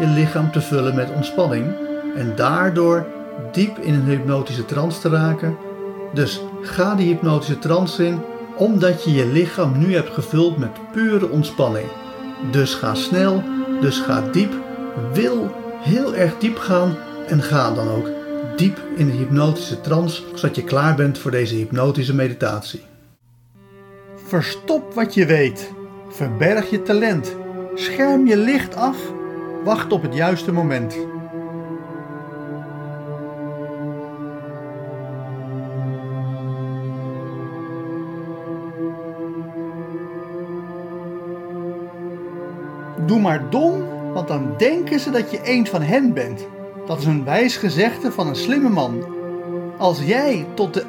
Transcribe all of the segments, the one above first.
je lichaam te vullen met ontspanning. En daardoor diep in een hypnotische trance te raken. Dus ga die hypnotische trance in, omdat je je lichaam nu hebt gevuld met pure ontspanning. Dus ga snel, dus ga diep. Wil heel erg diep gaan en ga dan ook diep in de hypnotische trance, zodat je klaar bent voor deze hypnotische meditatie. Verstop wat je weet. Verberg je talent. Scherm je licht af. Wacht op het juiste moment. Doe maar dom, want dan denken ze dat je een van hen bent. Dat is een wijs gezegde van een slimme man. Als jij tot de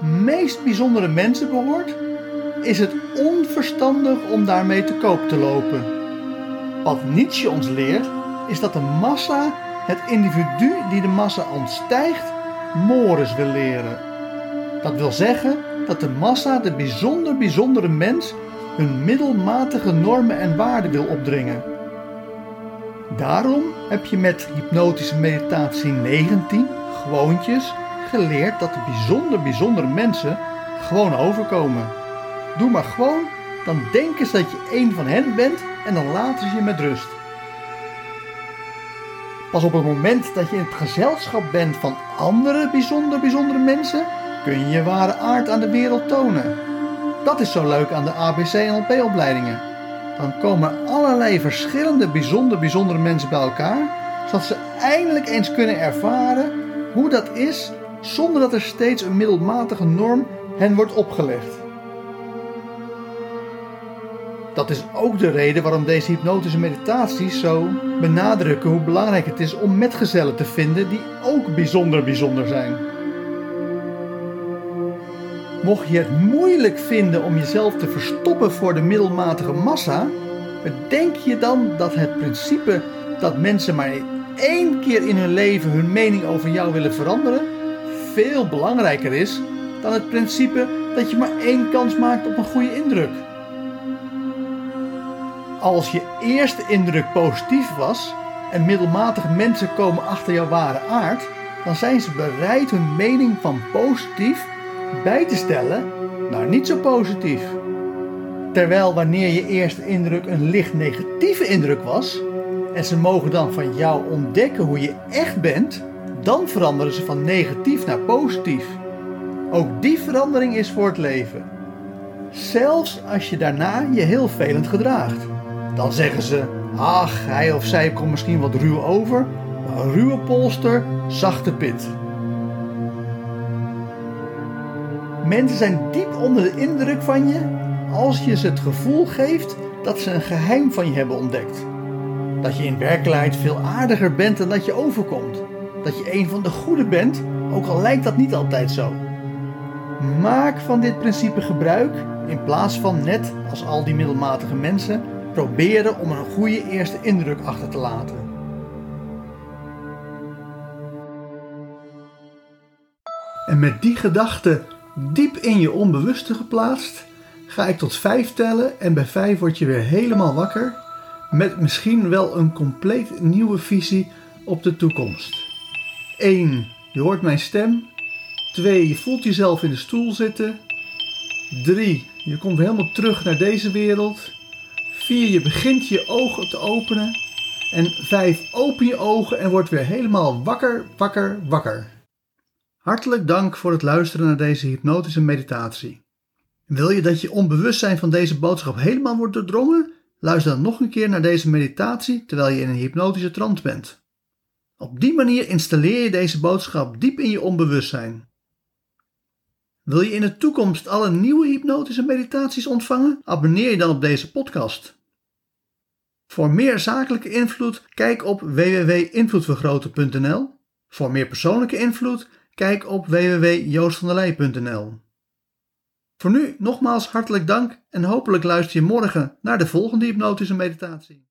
1% meest bijzondere mensen behoort, is het onverstandig om daarmee te koop te lopen. Wat Nietzsche ons leert, is dat de massa het individu die de massa ontstijgt, mores wil leren. Dat wil zeggen dat de massa de bijzonder bijzondere mens hun middelmatige normen en waarden wil opdringen. Daarom heb je met hypnotische meditatie 19 gewoontjes geleerd dat de bijzonder bijzondere mensen gewoon overkomen. Doe maar gewoon, dan denken ze dat je een van hen bent en dan laten ze je met rust. Pas op het moment dat je in het gezelschap bent van andere bijzonder bijzondere mensen, kun je je ware aard aan de wereld tonen. Dat is zo leuk aan de ABC NLP opleidingen. Dan komen allerlei verschillende bijzonder bijzondere mensen bij elkaar, zodat ze eindelijk eens kunnen ervaren hoe dat is zonder dat er steeds een middelmatige norm hen wordt opgelegd. Dat is ook de reden waarom deze hypnotische meditaties zo benadrukken hoe belangrijk het is om metgezellen te vinden die ook bijzonder bijzonder zijn. Mocht je het moeilijk vinden om jezelf te verstoppen voor de middelmatige massa, bedenk je dan dat het principe dat mensen maar één keer in hun leven hun mening over jou willen veranderen, veel belangrijker is dan het principe dat je maar één kans maakt op een goede indruk. Als je eerste indruk positief was en middelmatige mensen komen achter jouw ware aard, dan zijn ze bereid hun mening van positief bij te stellen naar niet zo positief. Terwijl wanneer je eerste indruk een licht negatieve indruk was, en ze mogen dan van jou ontdekken hoe je echt bent, dan veranderen ze van negatief naar positief. Ook die verandering is voor het leven. Zelfs als je daarna je heel velend gedraagt. Dan zeggen ze: ach, hij of zij komt misschien wat ruw over, maar ruwe polster, zachte pit. Mensen zijn diep onder de indruk van je als je ze het gevoel geeft dat ze een geheim van je hebben ontdekt. Dat je in werkelijkheid veel aardiger bent dan dat je overkomt. Dat je een van de goede bent, ook al lijkt dat niet altijd zo. Maak van dit principe gebruik in plaats van net als al die middelmatige mensen proberen om een goede eerste indruk achter te laten. En met die gedachte diep in je onbewuste geplaatst, ga ik tot vijf tellen en bij vijf word je weer helemaal wakker met misschien wel een compleet nieuwe visie op de toekomst. 1. Je hoort mijn stem. 2. Je voelt jezelf in de stoel zitten. 3. Je komt helemaal terug naar deze wereld. 4. Je begint je ogen te openen. En 5. Open je ogen en word weer helemaal wakker, wakker, wakker. Hartelijk dank voor het luisteren naar deze hypnotische meditatie. Wil je dat je onbewustzijn van deze boodschap helemaal wordt doordrongen? Luister dan nog een keer naar deze meditatie terwijl je in een hypnotische trance bent. Op die manier installeer je deze boodschap diep in je onbewustzijn. Wil je in de toekomst alle nieuwe hypnotische meditaties ontvangen? Abonneer je dan op deze podcast. Voor meer zakelijke invloed, kijk op www.invloedvergroten.nl. Voor meer persoonlijke invloed, kijk op www.joostvandelij.nl. Voor nu nogmaals hartelijk dank en hopelijk luister je morgen naar de volgende hypnotische meditatie.